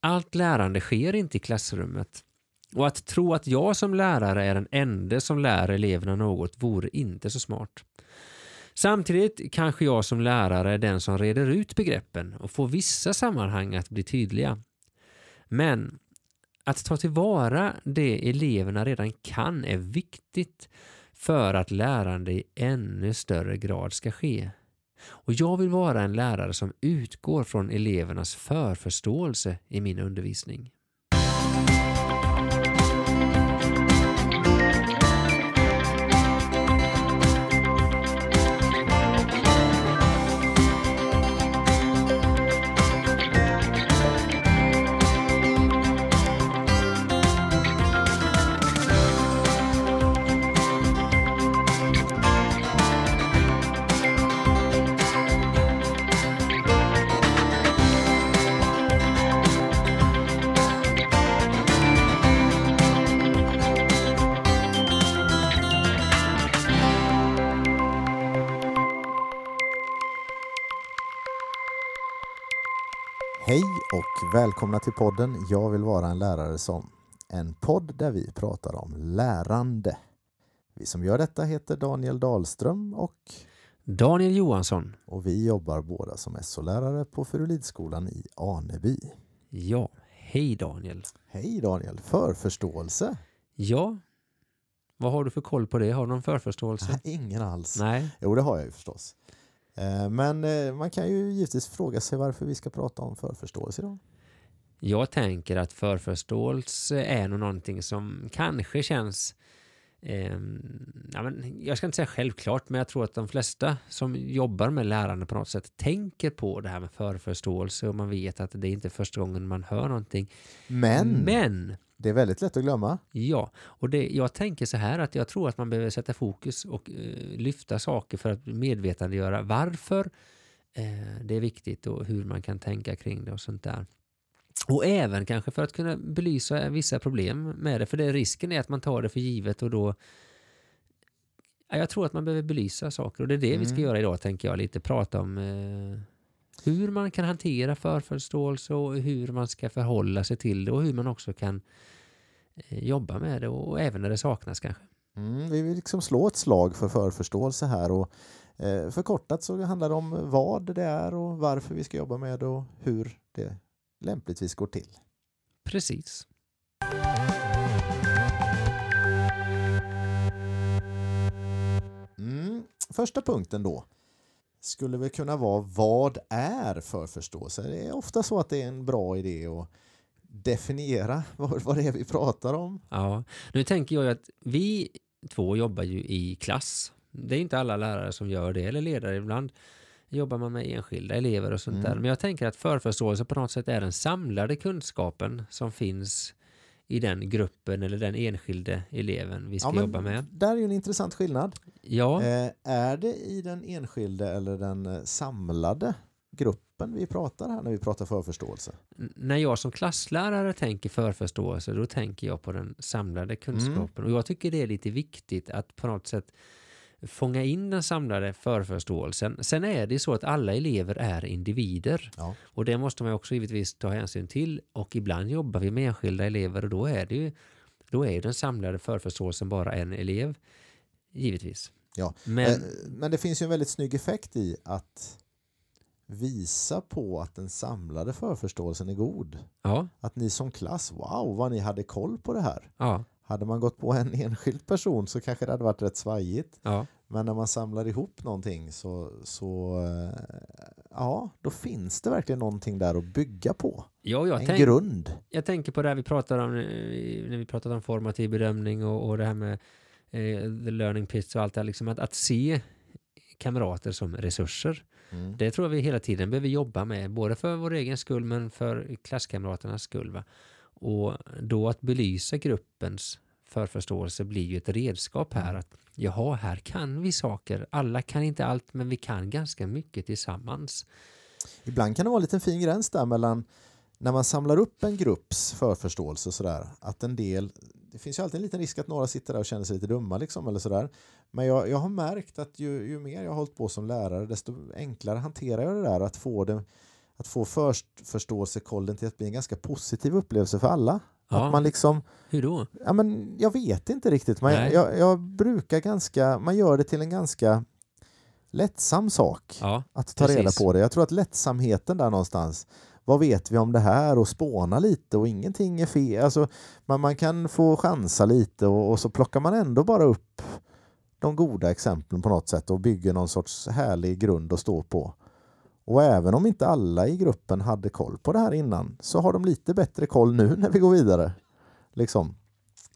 Allt lärande sker inte i klassrummet. Och att tro att jag som lärare är den enda som lär eleverna något vore inte så smart. Samtidigt kanske jag som lärare är den som reder ut begreppen och får vissa sammanhang att bli tydliga. Men att ta tillvara det eleverna redan kan är viktigt för att lärande i ännu större grad ska ske. Och jag vill vara en lärare som utgår från elevernas förförståelse i min undervisning. Välkomna till podden Jag vill vara en lärare som. En podd där vi pratar om lärande. Vi som gör detta heter Daniel Dahlström och, Daniel Johansson. och vi jobbar båda som SO-lärare på Furulidskolan i Aneby. Ja, hej Daniel. Hej Daniel! Förförståelse? Ja, vad har du för koll på det? Har du någon förförståelse? Ingen alls. Nej, Jo, det har jag ju förstås. Eh, Men eh, man kan ju givetvis fråga sig varför vi ska prata om förförståelse idag. Jag tänker att förförståelse är nog någonting som kanske känns ehm, ja, men jag ska inte säga självklart, men jag tror att de flesta som jobbar med lärande på något sätt tänker på det här med förförståelse och man vet att det är inte första gången man hör någonting. Men, Men det är väldigt lätt att glömma. Ja, och det, jag tänker så här att jag tror att man behöver sätta fokus och eh, lyfta saker för att medvetandegöra varför eh, det är viktigt och hur man kan tänka kring det och sånt där. Och även kanske för att kunna belysa vissa problem med det, för det risken är att man tar det för givet och då Ja, jag tror att man behöver belysa saker och det är det vi ska Mm. göra idag, tänker jag. Lite prata om eh, hur man kan hantera förförståelse och hur man ska förhålla sig till det och hur man också kan eh, jobba med det och även när det saknas kanske. Mm, vi vill liksom slå ett slag för förförståelse här och eh, förkortat så handlar det om vad det är och varför vi ska jobba med det och hur det lämpligtvis går till. Precis. Mm, första punkten då skulle väl kunna vara vad är förförståelse? Det är ofta så att det är en bra idé att definiera vad, vad det är vi pratar om. Ja, nu tänker jag att vi två jobbar ju i klass. Det är inte alla lärare som gör det, eller ledare ibland jobbar man med enskilda elever och sånt Mm. där. Men jag tänker att förförståelse på något sätt är den samlade kunskapen som finns i den gruppen eller den enskilde eleven vi ska Ja, jobba med. Där är ju en intressant skillnad. Ja, Eh, är det i den enskilde eller den eh, samlade gruppen vi pratar här när vi pratar förförståelse? n- när jag som klasslärare tänker förförståelse, då tänker jag på den samlade kunskapen. Och jag tycker det är lite viktigt att på något sätt fånga in den samlade förförståelsen. Sen är det så att alla elever är individer. Ja. Och det måste man också givetvis ta hänsyn till. Och ibland jobbar vi med enskilda elever och då är det ju då är den samlade förförståelsen bara en elev. Givetvis. Ja, Men Eh, Men det finns ju en väldigt snygg effekt i att visa på att den samlade förförståelsen är god. ja, Att ni som klass, wow vad ni hade koll på det här. ja, Hade man gått på en enskild person så kanske det hade varit rätt svajigt. ja. Men när man samlar ihop någonting så, så eh, ja, då finns det verkligen någonting där att bygga på. ja jag, En tänk, grund. jag tänker på det här vi pratar om eh, när vi pratar om formativ bedömning och, och det här med eh, the learning pits och allt det här. Liksom att, att se kamrater som resurser. Mm. Det tror jag vi hela tiden behöver jobba med, både för vår egen skull men för klasskamraternas skull. Va? Och då att belysa gruppens förförståelse blir ju ett redskap här. Att jaha, här kan vi saker. Alla kan inte allt, men vi kan ganska mycket tillsammans. Ibland kan det vara en liten fin gräns där mellan när man samlar upp en grupps förförståelse sådär, att en del, det finns ju alltid en liten risk att några sitter där och känner sig lite dumma liksom eller sådär. Men jag, jag har märkt att ju, ju mer jag har hållit på som lärare desto enklare hanterar jag det där att få det att få förståelsekollen till att bli en ganska positiv upplevelse för alla. Ja. Att man liksom, Hur då? ja men jag vet inte riktigt, man, jag, jag brukar ganska, man gör det till en ganska lättsam sak Ja, att ta reda precis. på det. Jag tror att lättsamheten där någonstans, vad vet vi om det här och spåna lite och ingenting är fel. Alltså, man, man kan få chansa lite och, och så plockar man ändå bara upp de goda exemplen på något sätt och bygger någon sorts härlig grund att stå på. Och även om inte alla i gruppen hade koll på det här innan så har de lite bättre koll nu när vi går vidare. Liksom.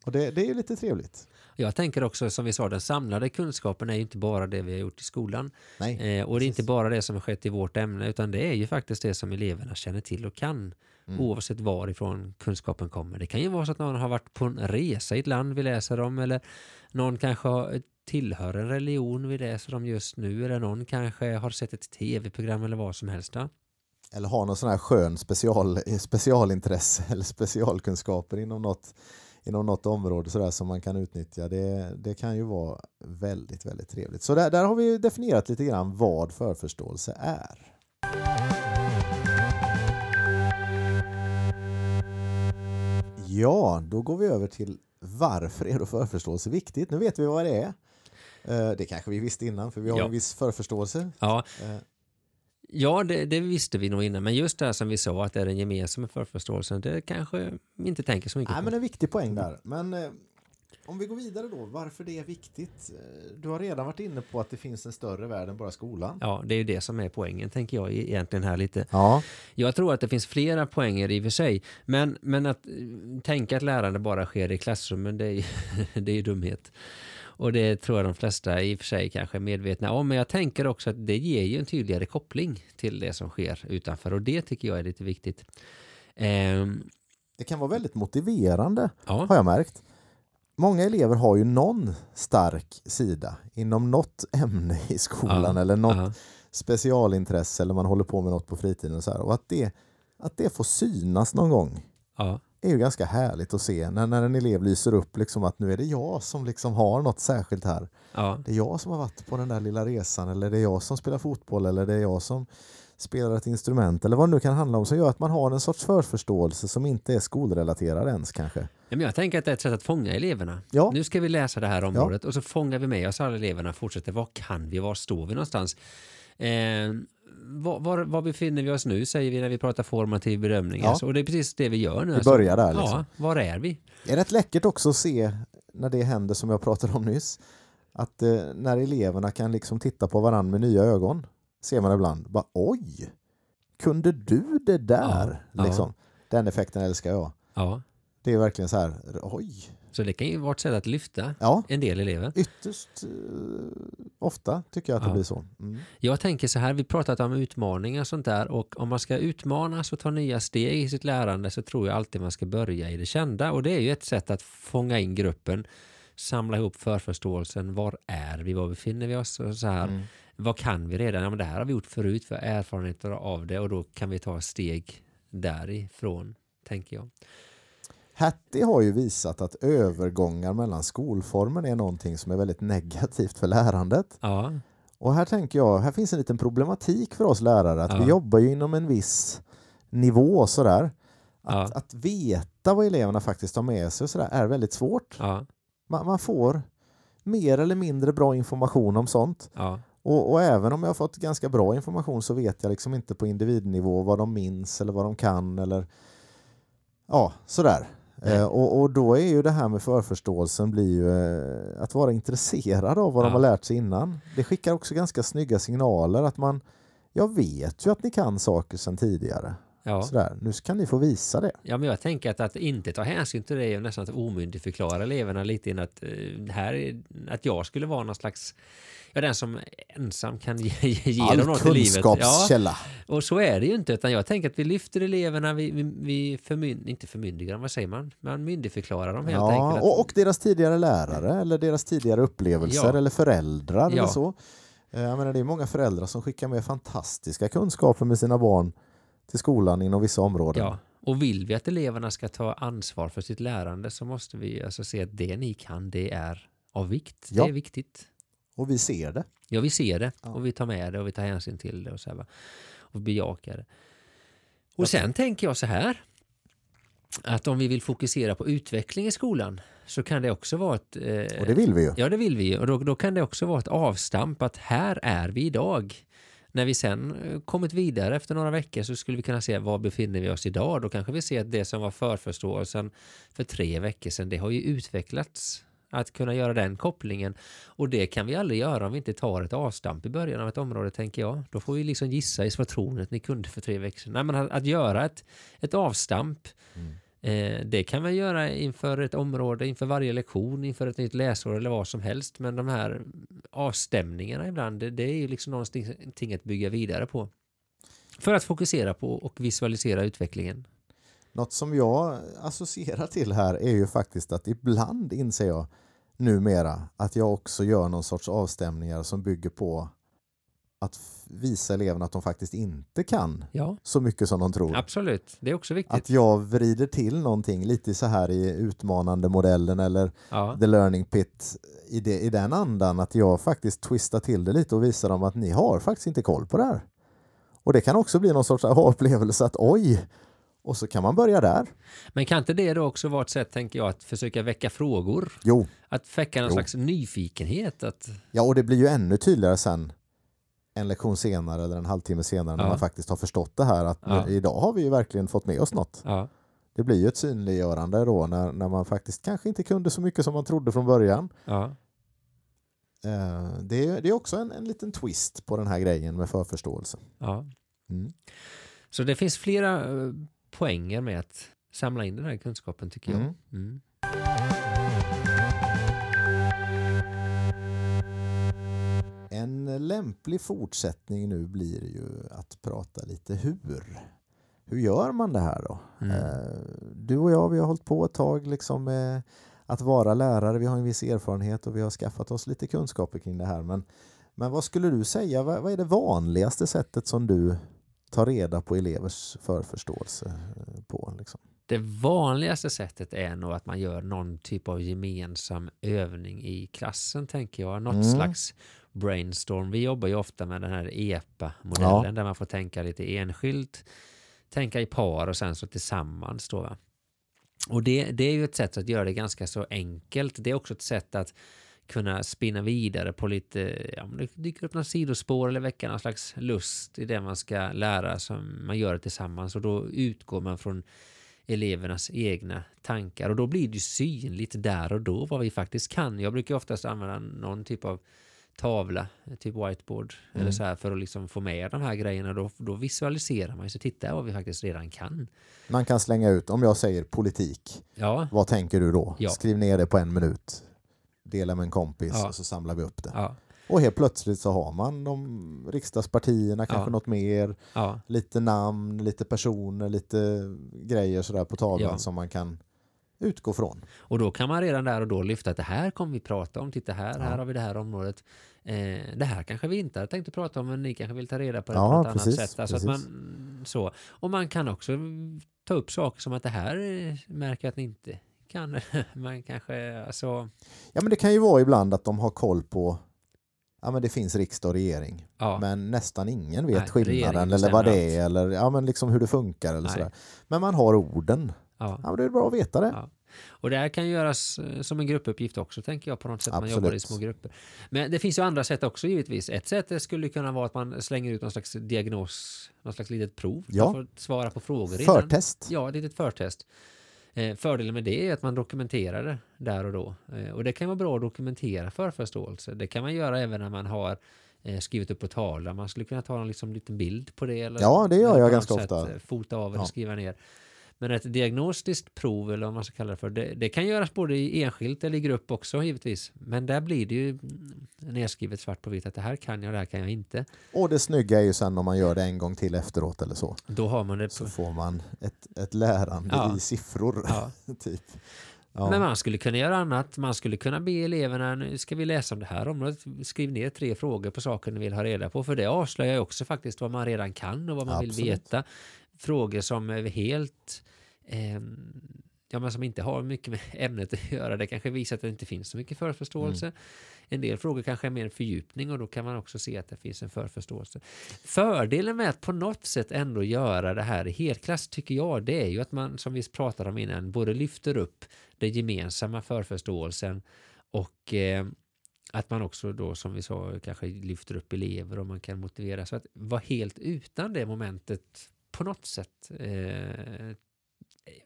Och det, det är ju lite trevligt. Jag tänker också som vi sa, den samlade kunskapen är ju inte bara det vi har gjort i skolan. Nej. Eh, och det är inte bara det som har skett i vårt ämne utan det är ju faktiskt det som eleverna känner till och kan. Mm. Oavsett varifrån kunskapen kommer. Det kan ju vara så att någon har varit på en resa i ett land vi läser om eller någon kanske har, tillhör en religion vi läser om just nu eller någon kanske har sett ett tv-program eller vad som helst. då? Eller ha någon sån här skön special, specialintresse eller specialkunskaper inom något, inom något område sådär som man kan utnyttja. Det, det kan ju vara väldigt, väldigt trevligt. Så där, där har vi ju definierat lite grann vad förförståelse är. Ja, då går vi över till varför är då förförståelse viktigt? Nu vet vi vad det är. Eh, Det kanske vi visste innan för vi har Ja. en viss förförståelse. Ja, Eh, ja det, det visste vi nog innan men just det här som vi sa att det är den gemensamma förförståelsen det kanske vi inte tänker så mycket Nej, på. men en viktig poäng där. Men eh, om vi går vidare då, varför det är viktigt? Du har redan varit inne på att det finns en större värld än bara skolan. Ja, det är ju det som är poängen tänker jag e- egentligen här lite. Ja, Jag tror att det finns flera poänger i och för sig. Men, men att tänka att lärande bara sker i klassrummen, det är, ju- det är ju dumhet. Och det tror jag de flesta i och för sig kanske är medvetna om. Men jag tänker också att det ger ju en tydligare koppling till det som sker utanför. Och det tycker jag är lite viktigt. Ehm, det kan vara väldigt motiverande ja, har jag märkt. Många elever har ju någon stark sida inom något ämne i skolan Ja, eller något ja, specialintresse eller man håller på med något på fritiden. Och, så här. och att, det, att det får synas någon gång ja, är ju ganska härligt att se när, när en elev lyser upp liksom att nu är det jag som liksom har något särskilt här. ja, Det är jag som har varit på den där lilla resan eller det är jag som spelar fotboll eller det är jag som spelar ett instrument eller vad det nu kan handla om som gör att man har en sorts förförståelse som inte är skolrelaterad ens kanske. Ja, men jag tänker att det är ett sätt att fånga eleverna. Ja. Nu ska vi läsa det här området och så fångar vi med oss alla eleverna och fortsätter. Var kan vi? Var står vi någonstans? Eh, var, var, var befinner vi oss nu säger vi när vi pratar formativ bedömning. Ja. Alltså, och det är precis det vi gör nu. Vi börjar där, liksom. Ja, var är vi? Det är rätt läckert också att se när det händer som jag pratade om nyss. Att eh, när eleverna kan liksom titta på varandra med nya ögon ser man ibland bara oj, kunde du det där? Ja. Liksom. Den effekten älskar jag. Ja, Det är verkligen så här, oj. så det kan ju vara ett sätt att lyfta Ja, en del elever. ytterst eh, ofta tycker jag att det Ja. blir så. Mm. Jag tänker så här, vi pratat om utmaningar och sånt där och om man ska utmanas och ta nya steg i sitt lärande så tror jag alltid man ska börja i det kända och det är ju ett sätt att fånga in gruppen, samla ihop förförståelsen, var är vi, var befinner vi oss och så här. Mm. Vad kan vi redan? Ja, men det här har vi gjort förut, har erfarenheter av det och då kan vi ta steg därifrån, tänker jag. Hattie har ju visat att övergångar mellan skolformen är någonting som är väldigt negativt för lärandet. Ja, Och här tänker jag, här finns en liten problematik för oss lärare, att Ja. vi jobbar ju inom en viss nivå sådär. Att, Ja. att veta vad eleverna faktiskt har med sig sådär är väldigt svårt. ja, Man, man får mer eller mindre bra information om sånt. Och, och även om jag har fått ganska bra information så vet jag liksom inte på individnivå vad de minns eller vad de kan eller ja, sådär. Eh, och, och då är ju det här med förförståelsen blir ju eh, att vara intresserad av vad Ja. de har lärt sig innan. Det skickar också ganska snygga signaler att man jag vet ju att ni kan saker sedan tidigare. Ja. Sådär, nu kan ni få visa det. Ja, men jag tänker att, att inte ta hänsyn till det är nästan att omyndigförklara eleverna lite in att, eh, här är, att jag skulle vara någon slags ja, den som ensam kan ge, ge dem något i livet. Ja, och så är det ju inte, utan jag tänker att vi lyfter eleverna, vi, vi, vi förmyn, inte förmyndigar vad säger man? Man myndigförklarar dem helt Ja, enkelt. Att- och, och deras tidigare lärare eller deras tidigare upplevelser Ja. eller föräldrar Ja. eller så. Eh, Jag menar, det är många föräldrar som skickar med fantastiska kunskaper med sina barn till skolan inom vissa områden. Ja, och vill vi att eleverna ska ta ansvar för sitt lärande så måste vi alltså se att det ni kan, det är av vikt. Ja. Det är viktigt. Och vi ser det. Ja, vi ser det Ja. och vi tar med det och vi tar hänsyn till det och så här, och bejakar det. Och sen tänker jag så här. Att om vi vill fokusera på utveckling i skolan så kan det också vara ett... Eh, Och det vill vi ju. Ja, det vill vi. Och då, då kan det också vara ett avstamp att här är vi idag. När vi sen eh, kommit vidare efter några veckor så skulle vi kunna se var befinner vi oss idag. Då kanske vi ser att det som var förförståelsen för tre veckor sedan, det har ju utvecklats. Att kunna göra den kopplingen. Och det kan vi aldrig göra om vi inte tar ett avstamp i början av ett område, tänker jag. Då får vi liksom gissa i svartronet ni ni kunde för tre veckor sedan. Nej, men att, att göra ett, ett avstamp Mm. Eh, det kan man göra inför ett område, inför varje lektion, inför ett nytt läsår eller vad som helst. Men de här avstämningarna ibland, det, det är ju liksom någonting att bygga vidare på. För att fokusera på och visualisera utvecklingen. Något som jag associerar till här är ju faktiskt att ibland inser jag numera att jag också gör någon sorts avstämningar som bygger på att visa eleverna att de faktiskt inte kan Ja, så mycket som de tror. absolut. Det är också viktigt. Att jag vrider till någonting lite så här i utmanande modellen eller ja. the learning pit i, det, i den andan att jag faktiskt twistar till det lite och visar dem att ni har faktiskt inte koll på det här. Och det kan också bli någon sorts aha-upplevelse att oj, och så kan man börja där. Men kan inte det då också vara ett sätt, tänker jag, att försöka väcka frågor? Jo, Att väcka någon Jo. slags nyfikenhet? Att, ja och det blir ju ännu tydligare sen en lektion senare eller en halvtimme senare när Ja. man faktiskt har förstått det här att Ja. idag har vi ju verkligen fått med oss något. ja, Det blir ju ett synliggörande då när, när man faktiskt kanske inte kunde så mycket som man trodde från början. ja, Eh, Det är, det är också en, en liten twist på den här grejen med förförståelse. ja. Mm. Så det finns flera eh, poänger med att samla in den här kunskapen, tycker jag. Mm. Mm. En lämplig fortsättning nu blir ju att prata lite hur. Hur gör man det här då? Mm. Eh, Du och jag, vi har hållit på ett tag liksom med att vara lärare. Vi har en viss erfarenhet och vi har skaffat oss lite kunskaper kring det här. Men, men vad skulle du säga, vad, vad är det vanligaste sättet som du tar reda på elevers förförståelse eh, på? Liksom? Det vanligaste sättet är nog att man gör någon typ av gemensam övning i klassen, tänker jag. Något Mm. slags brainstorm. Vi jobbar ju ofta med den här EPA-modellen Ja. där man får tänka lite enskilt, tänka i par och sen så tillsammans. Då, va? Och det, det är ju ett sätt att göra det ganska så enkelt. Det är också ett sätt att kunna spinna vidare på lite, ja, om det dyker upp några sidospår eller väcka någon slags lust i det man ska lära som man gör det tillsammans och då utgår man från elevernas egna tankar och då blir det ju synligt där och då vad vi faktiskt kan. Jag brukar oftast använda någon typ av tavla, typ whiteboard eller Mm. så här för att liksom få med de här grejerna. Då, då visualiserar man ju så titta vad vi faktiskt redan kan. Man kan slänga ut, om jag säger politik, Ja, vad tänker du då? Ja. Skriv ner det på en minut. Dela med en kompis Ja. och så samlar vi upp det. ja, Och helt plötsligt så har man de riksdagspartierna, kanske Ja. något mer, lite namn, lite personer, lite grejer sådär på tavlan som man kan utgå från. Och då kan man redan där och då lyfta att det här kommer vi prata om. Titta här, Ja. här har vi det här området. Eh, det här kanske vi inte hade tänkt att prata om men ni kanske vill ta reda på det Ja, på något precis, annat sätt. Alltså man, så. Och man kan också ta upp saker som att det här eh, märker jag att ni inte kan. man kanske, alltså, Ja men det kan ju vara ibland att de har koll på Ja men det finns riksdag och regering. ja. Men nästan ingen vet Nej, skillnaden eller vad det är eller ja, men liksom hur det funkar eller Nej. sådär. Men man har orden. Ja. Men det är bra att veta det. Ja. Och det här kan göras eh, som en gruppuppgift också, tänker jag, på något sätt. Man Absolut. jobbar i små grupper. Men det finns ju andra sätt också givetvis. Ett sätt skulle kunna vara att man slänger ut någon slags diagnos, någon slags litet prov. Ja. Man får svara på frågor innan. Förtest. Ja, ett litet förtest. Eh, fördelen med det är att man dokumenterar det där och då. Eh, och det kan vara bra att dokumentera förförståelse. Det kan man göra även när man har eh, skrivit upp på tavlan. Man skulle kunna ta en liksom, liten bild på det. Eller, Ja, det gör jag ganska sätt, ofta. Fota av eller Ja. skriva ner. Men ett diagnostiskt prov eller vad man ska kalla det för, det, det kan göras både i enskilt eller i grupp också givetvis. Men där blir det ju nedskrivet svart på vitt att det här kan jag, det här kan jag inte. Och det snygga är ju sen om man gör det en gång till efteråt eller så. Då har man det Så på... får man ett, ett lärande Ja. i siffror. Ja. typ. Ja. Men man skulle kunna göra annat. Man skulle kunna be eleverna, nu ska vi läsa om det här området, skriv ner tre frågor på saker ni vill ha reda på. För det avslöjar ju också faktiskt vad man redan kan och vad man vill Absolut. veta. Frågor som är helt eh, ja, men som inte har mycket med ämnet att göra. Det kanske visar att det inte finns så mycket förförståelse. Mm. En del frågor kanske är mer fördjupning och då kan man också se att det finns en förförståelse. Fördelen med att på något sätt ändå göra det här i helklass tycker jag det är ju att man som vi pratade om innan både lyfter upp den gemensamma förförståelsen och eh, att man också då som vi sa kanske lyfter upp elever och man kan motivera så att vara helt utan det momentet på något sätt eh,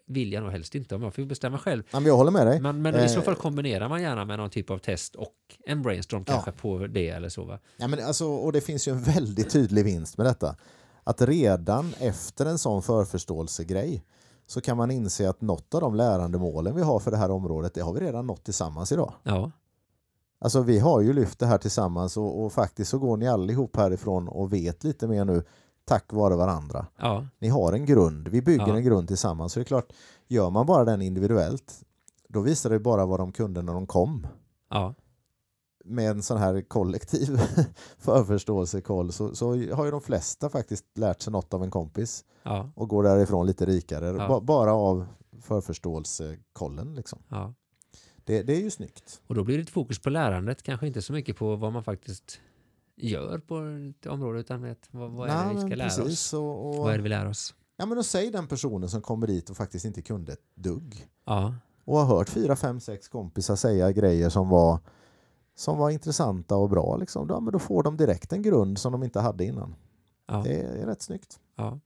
vill jag nog helst inte om jag får bestämma själv. Men jag håller med dig. Men, men i så Eh, fall kombinerar man gärna med någon typ av test och en brainstorm Ja. kanske på det eller så va? Ja, men alltså, och det finns ju en väldigt tydlig vinst med detta. Att redan efter en sån förförståelsegrej så kan man inse att något av de lärandemålen vi har för det här området, det har vi redan nått tillsammans idag. Ja, Alltså vi har ju lyft det här tillsammans och, och faktiskt så går ni allihop härifrån och vet lite mer nu tack vare varandra. ja, Ni har en grund, vi bygger Ja. en grund tillsammans. Så det är klart, gör man bara den individuellt, då visar det bara vad de kunde när de kom. ja, med en sån här kollektiv förförståelsekoll så, så har ju de flesta faktiskt lärt sig något av en kompis ja, och går därifrån lite rikare ba, bara av förförståelsekollen. Liksom. Det, det är ju snyggt. Och då blir det ett fokus på lärandet, kanske inte så mycket på vad man faktiskt gör på ett område utan vet, vad, vad är det vi ska lära oss? Och, och, Vad är det vi lär oss? ja, men då säg den personen som kommer dit och faktiskt inte kunde ett dugg Ja, och har hört fyra, fem, sex kompisar säga grejer som var, som var intressanta och bra. Liksom. Ja, men då får de direkt en grund som de inte hade innan. ja. Det är rätt snyggt. Ja.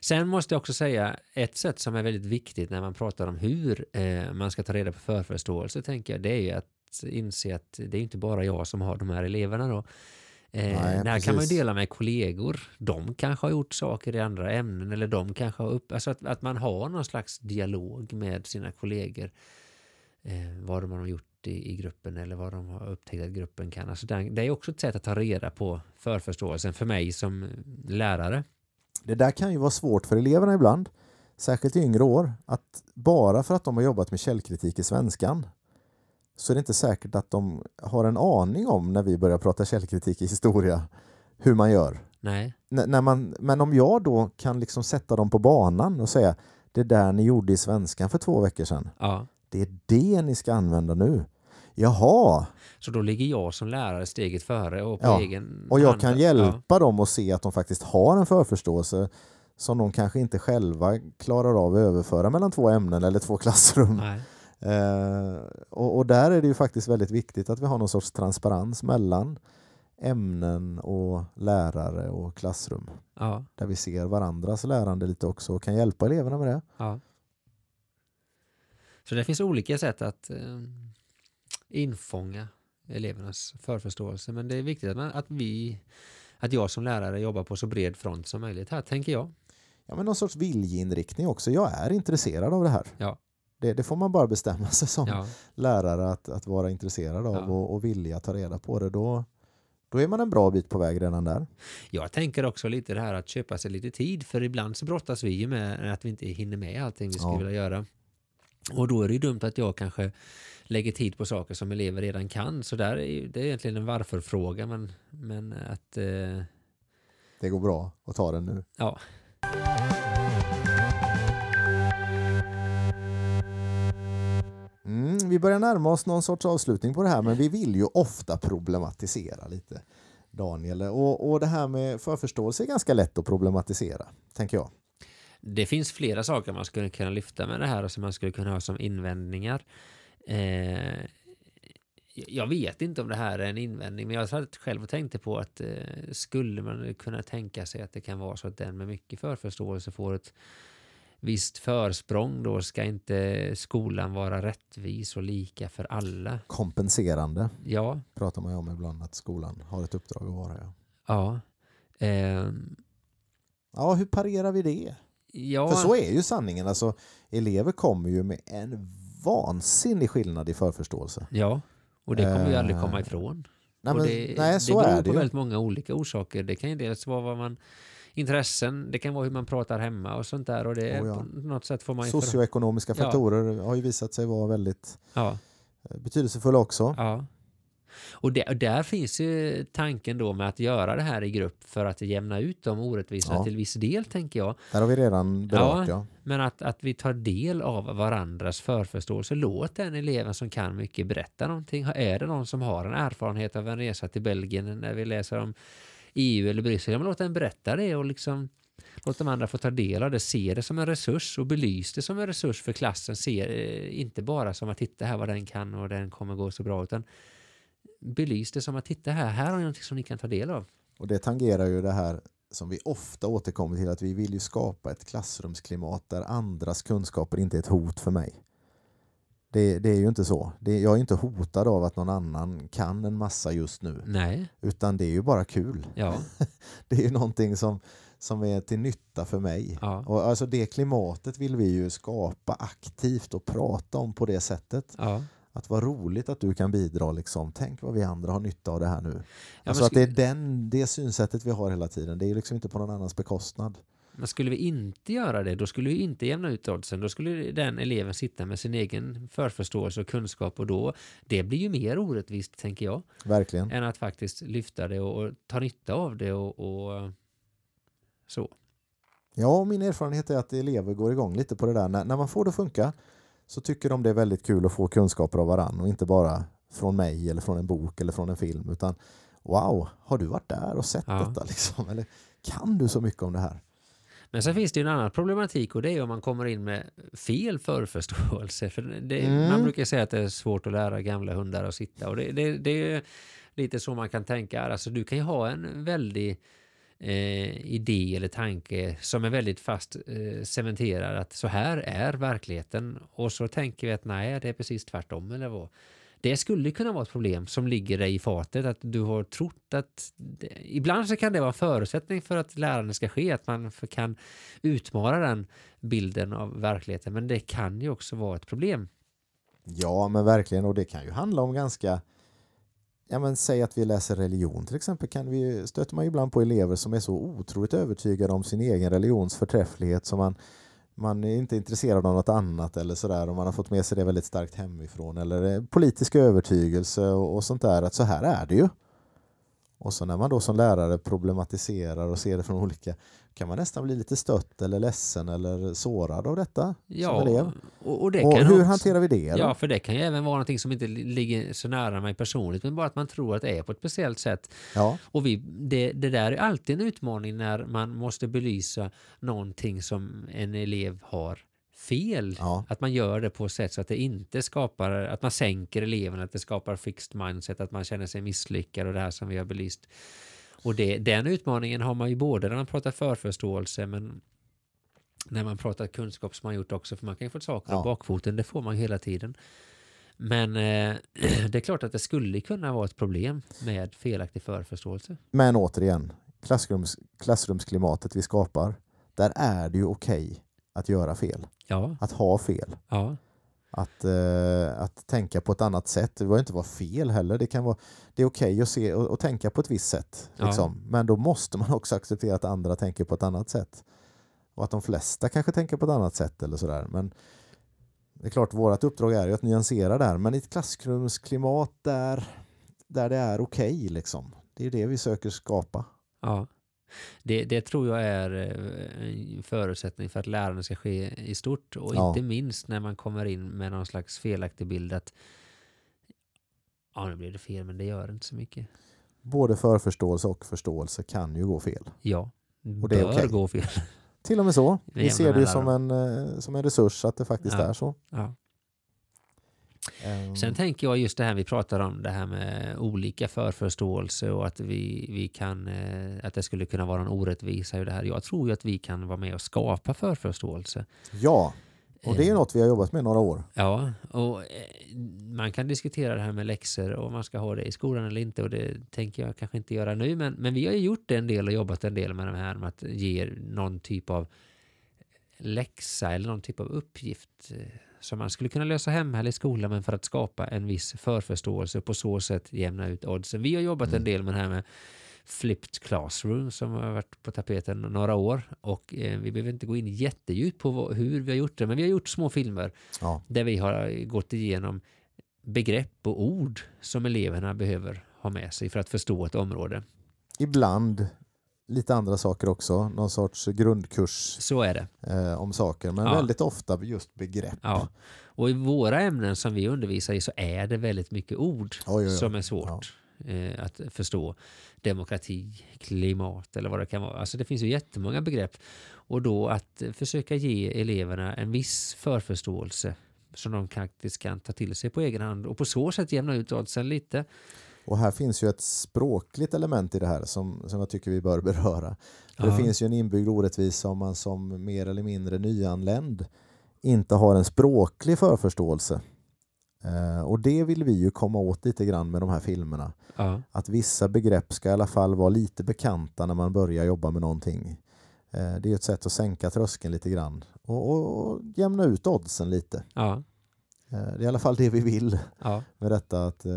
Sen måste jag också säga ett sätt som är väldigt viktigt när man pratar om hur eh, man ska ta reda på förförståelse tänker jag det är ju att inse att det är inte bara jag som har de här eleverna då. Eh, Nej, det här kan man ju dela med kollegor. De kanske har gjort saker i andra ämnen eller de kanske har upp... Alltså att, att man har någon slags dialog med sina kollegor. Eh, vad de har gjort i, i gruppen eller vad de har upptäckt att gruppen kan. Alltså det, det är också ett sätt att ta reda på förförståelsen för mig som lärare. Det där kan ju vara svårt för eleverna ibland, särskilt i yngre år, att bara för att de har jobbat med källkritik i svenskan så är det inte säkert att de har en aning om när vi börjar prata källkritik i historia hur man gör. Nej. N- när man, men om jag då kan liksom sätta dem på banan och säga det där ni gjorde i svenskan för två veckor sedan, Ja. det är det ni ska använda nu. Jaha, Så då ligger jag som lärare steget före och på Ja, egen och jag hand. kan hjälpa dem att se att de faktiskt har en förförståelse som de kanske inte själva klarar av att överföra mellan två ämnen eller två klassrum. Ja. Nej. Eh, och, och där är det ju faktiskt väldigt viktigt att vi har någon sorts transparens mellan ämnen och lärare och klassrum. Ja. Där vi ser varandras lärande lite också och kan hjälpa eleverna med det. Ja. Så det finns olika sätt att eh, infånga elevernas förförståelse. Men det är viktigt att, vi att jag som lärare jobbar på så bred front som möjligt här, tänker jag. Ja, men någon sorts viljeinriktning också. Jag är intresserad av det här. Ja. Det, det får man bara bestämma sig som Ja, lärare att, att vara intresserad av Ja. och, och vilja ta reda på det. Då, då är man en bra bit på väg redan där. jag tänker också lite det här att köpa sig lite tid, för ibland så brottas vi ju med att vi inte hinner med allting vi skulle Ja. vilja göra. Och då är det ju dumt att jag kanske lägger tid på saker som elever redan kan. Så där är ju, det är egentligen en varför-fråga, men, men att eh, Det går bra att ta den nu. ja, Mm, vi börjar närma oss någon sorts avslutning på det här men vi vill ju ofta problematisera lite. Daniel, och, och det här med förförståelse är ganska lätt att problematisera, tänker jag. Det finns flera saker man skulle kunna lyfta med det här och som man skulle kunna ha som invändningar. Eh, jag vet inte om det här är en invändning, men jag satt själv och tänkte på att eh, skulle man kunna tänka sig att det kan vara så att den med mycket förförståelse får ett visst försprång då ska inte skolan vara rättvis och lika för alla. Kompenserande Ja, pratar man ju om ibland att skolan har ett uppdrag att vara. Ja, ja. ehm, ja hur parerar vi det? ja. För så är ju sanningen. Alltså, elever kommer ju med en vansinnig skillnad i förförståelse. Ja, och det kommer vi aldrig komma Eh, ifrån. Nej, men, det, nej så det beror är på det ju. väldigt många olika orsaker. Det kan ju dels vara vad man intressen, det kan vara hur man pratar hemma och sånt där och det Oh ja. något sätt får man ju för- Socioekonomiska Ja. faktorer har ju visat sig vara väldigt ja, eh, betydelsefulla också. ja. Och, och där finns ju tanken då med att göra det här i grupp för att jämna ut de orättvisorna Ja. till viss del, tänker jag. Där har vi redan berört, ja. Men att, att vi tar del av varandras förförståelse. Låt den eleven som kan mycket berätta någonting. Är det någon som har en erfarenhet av en resa till Belgien när vi läser om EU eller Bryssel, ja, men låt den berätta det och liksom låt de andra få ta del av det, se det som en resurs och belys det som en resurs för klassen. Se eh, inte bara som att titta här vad den kan och den kommer gå så bra, utan belys det som att titta här, här har ni någonting som ni kan ta del av. Och det tangerar ju det här som vi ofta återkommer till att vi vill ju skapa ett klassrumsklimat där andras kunskaper inte är ett hot för mig. Det, det är ju inte så. Det, jag är inte hotad av att någon annan kan en massa just nu. Nej, Utan det är ju bara kul. ja, Det är ju någonting som, som är till nytta för mig. ja, Och alltså det klimatet vill vi ju skapa aktivt och prata om på det sättet. ja. Att vad roligt att du kan bidra. Liksom. Tänk vad vi andra har nytta av det här nu. Ja, alltså att det är den, det synsättet vi har hela tiden. Det är liksom inte på någon annans bekostnad. Men skulle vi inte göra det, då skulle vi inte jämna ut oddsen. Då skulle den eleven sitta med sin egen förförståelse och kunskap och då, det blir ju mer orättvist, tänker jag, Verkligen. än att faktiskt lyfta det och, och ta nytta av det och, och så. Ja, min erfarenhet är att elever går igång lite på det där. När, när man får det att funka så tycker de det är väldigt kul att få kunskaper av varann och inte bara från mig eller från en bok eller från en film utan wow, har du varit där och sett Ja. detta liksom? Eller kan du så mycket om det här? Men sen finns det ju en annan problematik och det är om man kommer in med fel förförståelse. För det, Mm. Man brukar säga att det är svårt att lära gamla hundar att sitta och det, det, det är lite så man kan tänka. Alltså du kan ju ha en väldig eh, idé eller tanke som är väldigt fast eh, cementerad att så här är verkligheten och så tänker vi att nej, det är precis tvärtom eller vad. Det skulle kunna vara ett problem som ligger dig i fatet, att du har trott att... Ibland så kan det vara en förutsättning för att lärande ska ske, att man kan utmana den bilden av verkligheten, men det kan ju också vara ett problem. Ja, men verkligen. Och det kan ju handla om ganska... Ja, men säg att vi läser religion till exempel. Kan vi, stöter man ju ibland på elever som är så otroligt övertygade om sin egen religions förträfflighet som man, man är inte intresserad av något annat eller sådär och man har fått med sig det väldigt starkt hemifrån eller politisk övertygelse och, och sånt där att så här är det ju. Och så när man då som lärare problematiserar och ser det från olika kan man nästan bli lite stött eller ledsen eller sårad av detta som elev. Ja, och, och det Och hur också, hanterar vi det? då? Ja, för det kan ju även vara någonting som inte li- ligger så nära mig personligt, men bara att man tror att det är på ett speciellt sätt. ja. Och vi, det, det där är alltid en utmaning när man måste belysa någonting som en elev har fel. Ja. Att man gör det på ett sätt så att det inte skapar, att man sänker eleven, att det skapar fixed mindset, att man känner sig misslyckad och det här som vi har belyst. Och det, den utmaningen har man ju både när man pratar förförståelse men när man pratar kunskap som man gjort också, för man kan ju få saker Ja. av bakfoten, det får man hela tiden. Men eh, det är klart att det skulle kunna vara ett problem med felaktig förförståelse. Men återigen, klassrums, klassrumsklimatet vi skapar, där är det ju okej att göra fel, Ja, att ha fel, ja, att, eh, att tänka på ett annat sätt. Det behöver inte vara fel heller. Det, kan vara, det är okej att se och, och tänka på ett visst sätt. Ja. Liksom. Men då måste man också acceptera att andra tänker på ett annat sätt. Och att de flesta kanske tänker på ett annat sätt eller sådär. Men det är klart, vårt uppdrag är ju att nyansera där. Men i ett klassrumsklimat där, där det är okej, liksom. det är det vi söker skapa. ja. Det, det tror jag är eh, en förutsättning för att lärande ska ske i stort och Ja. inte minst när man kommer in med någon slags felaktig bild att ja, nu blev det fel, men det gör inte så mycket. Både förförståelse och förståelse kan ju gå fel. Ja, Och det är bör okej. gå fel. Till och med så. Vi ser det ju som en, eh, som en resurs att det faktiskt Ja. är så. Ja. Ehm, Sen tänker jag just det här vi pratar om, det här med olika förförståelse och att vi, vi kan, eh, att det skulle kunna vara en orättvisa i det här. Jag tror ju att vi kan vara med och skapa förförståelse. Ja, och det är Eh, något vi har jobbat med några år. Ja, och eh, man kan diskutera det här med läxor och om man ska ha det i skolan eller inte och det tänker jag kanske inte göra nu men, men vi har ju gjort en del och jobbat en del med det här med att ge någon typ av läxa eller någon typ av uppgift eh, som man skulle kunna lösa hemma eller i skolan men för att skapa en viss förförståelse och på så sätt jämna ut oddsen. Vi har jobbat en Mm. del med det här med flipped classroom som har varit på tapeten några år och eh, vi behöver inte gå in jättedjupt på vad, hur vi har gjort det men vi har gjort små filmer Ja, där vi har gått igenom begrepp och ord som eleverna behöver ha med sig för att förstå ett område. Ibland lite andra saker också, någon sorts grundkurs Så är det. eh, om saker, men Ja. väldigt ofta just begrepp. Ja. Och i våra ämnen som vi undervisar i så är det väldigt mycket ord Oj, oj, oj. som är svårt eh, att förstå. Demokrati, klimat eller vad det kan vara. Alltså det finns ju jättemånga begrepp. Och då att försöka ge eleverna en viss förförståelse som de faktiskt kan ta till sig på egen hand och på så sätt jämna ut oddsen lite. Och här finns ju ett språkligt element i det här som, som jag tycker vi bör beröra. Ja. Det finns ju en inbyggd orättvisa om man som mer eller mindre nyanländ inte har en språklig förförståelse. Eh, och det vill vi ju komma åt lite grann med de här filmerna. Ja, Att vissa begrepp ska i alla fall vara lite bekanta när man börjar jobba med någonting. Eh, det är ett sätt att sänka tröskeln lite grann och, och, och jämna ut oddsen lite. ja, det är i alla fall det vi vill ja, med detta. Att, eh,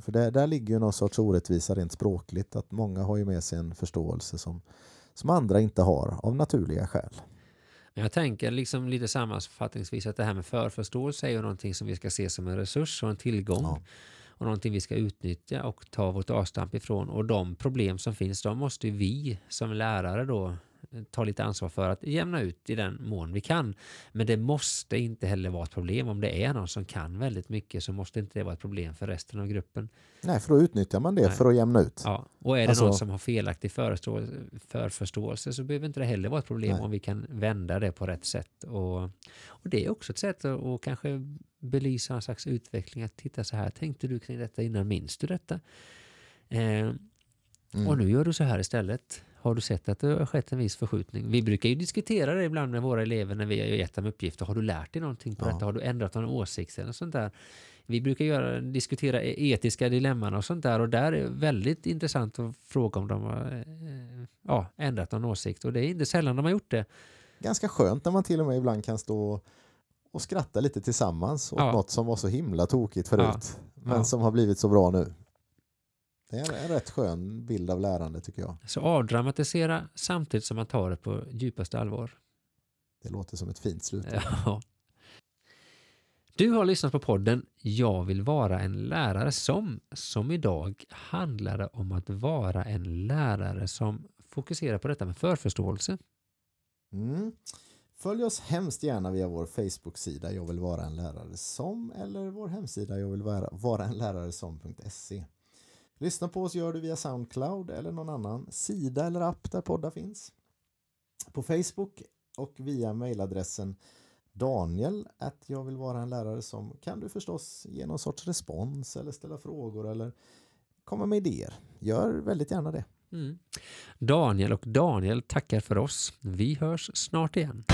för där, där ligger ju någon sorts orättvisa rent språkligt. Att många har ju med sig en förståelse som, som andra inte har av naturliga skäl. Jag tänker liksom lite sammanfattningsvis att det här med förförståelse är ju någonting som vi ska se som en resurs och en tillgång. Ja. Och någonting vi ska utnyttja och ta vårt avstamp ifrån. Och de problem som finns, de måste ju vi som lärare då eh, ta lite ansvar för att jämna ut i den mån vi kan. Men det måste inte heller vara ett problem. Om det är någon som kan väldigt mycket så måste inte det vara ett problem för resten av gruppen. Nej, för då utnyttjar man det Nej. för att jämna ut. Ja. Och är det Alltså- någon som har felaktig förståelse, förförståelse så behöver inte det heller vara ett problem Nej. om vi kan vända det på rätt sätt. Och, och det är också ett sätt att och kanske belysa en slags utveckling. Att titta så här, tänkte du kring detta innan? Minns du detta? Eh, Mm. Och nu gör du så här istället. Har du sett att det har skett en viss förskjutning? Vi brukar ju diskutera det ibland med våra elever när vi har gett dem uppgifter. Har du lärt dig någonting på Ja. detta? Har du ändrat någon åsikt eller sånt där? Vi brukar göra, diskutera e- etiska dilemman och sånt där och där är det väldigt intressant att fråga om de har eh, ja, ändrat någon åsikt och det är inte sällan de har gjort det. Ganska skönt när man till och med ibland kan stå och skratta lite tillsammans åt Ja. något som var så himla tokigt förut. Ja. Men som har blivit så bra nu. Det är en rätt skön bild av lärande tycker jag. Så avdramatisera samtidigt som man tar det på djupaste allvar. Det låter som ett fint slut. Ja. Du har lyssnat på podden Jag vill vara en lärare som, som idag handlade om att vara en lärare som fokuserar på detta med förförståelse. Mm. Följ oss hemskt gärna via vår Facebook-sida Jag vill vara en lärare som eller vår hemsida jag vill vara, vara en lärare som.se. Lyssna på oss gör du via Soundcloud eller någon annan sida eller app där poddar finns. På Facebook och via mejladressen Daniel att jag vill vara en lärare som kan du förstås ge någon sorts respons eller ställa frågor eller komma med idéer. Gör väldigt gärna det. Mm. Daniel och Daniel tackar för oss. Vi hörs snart igen.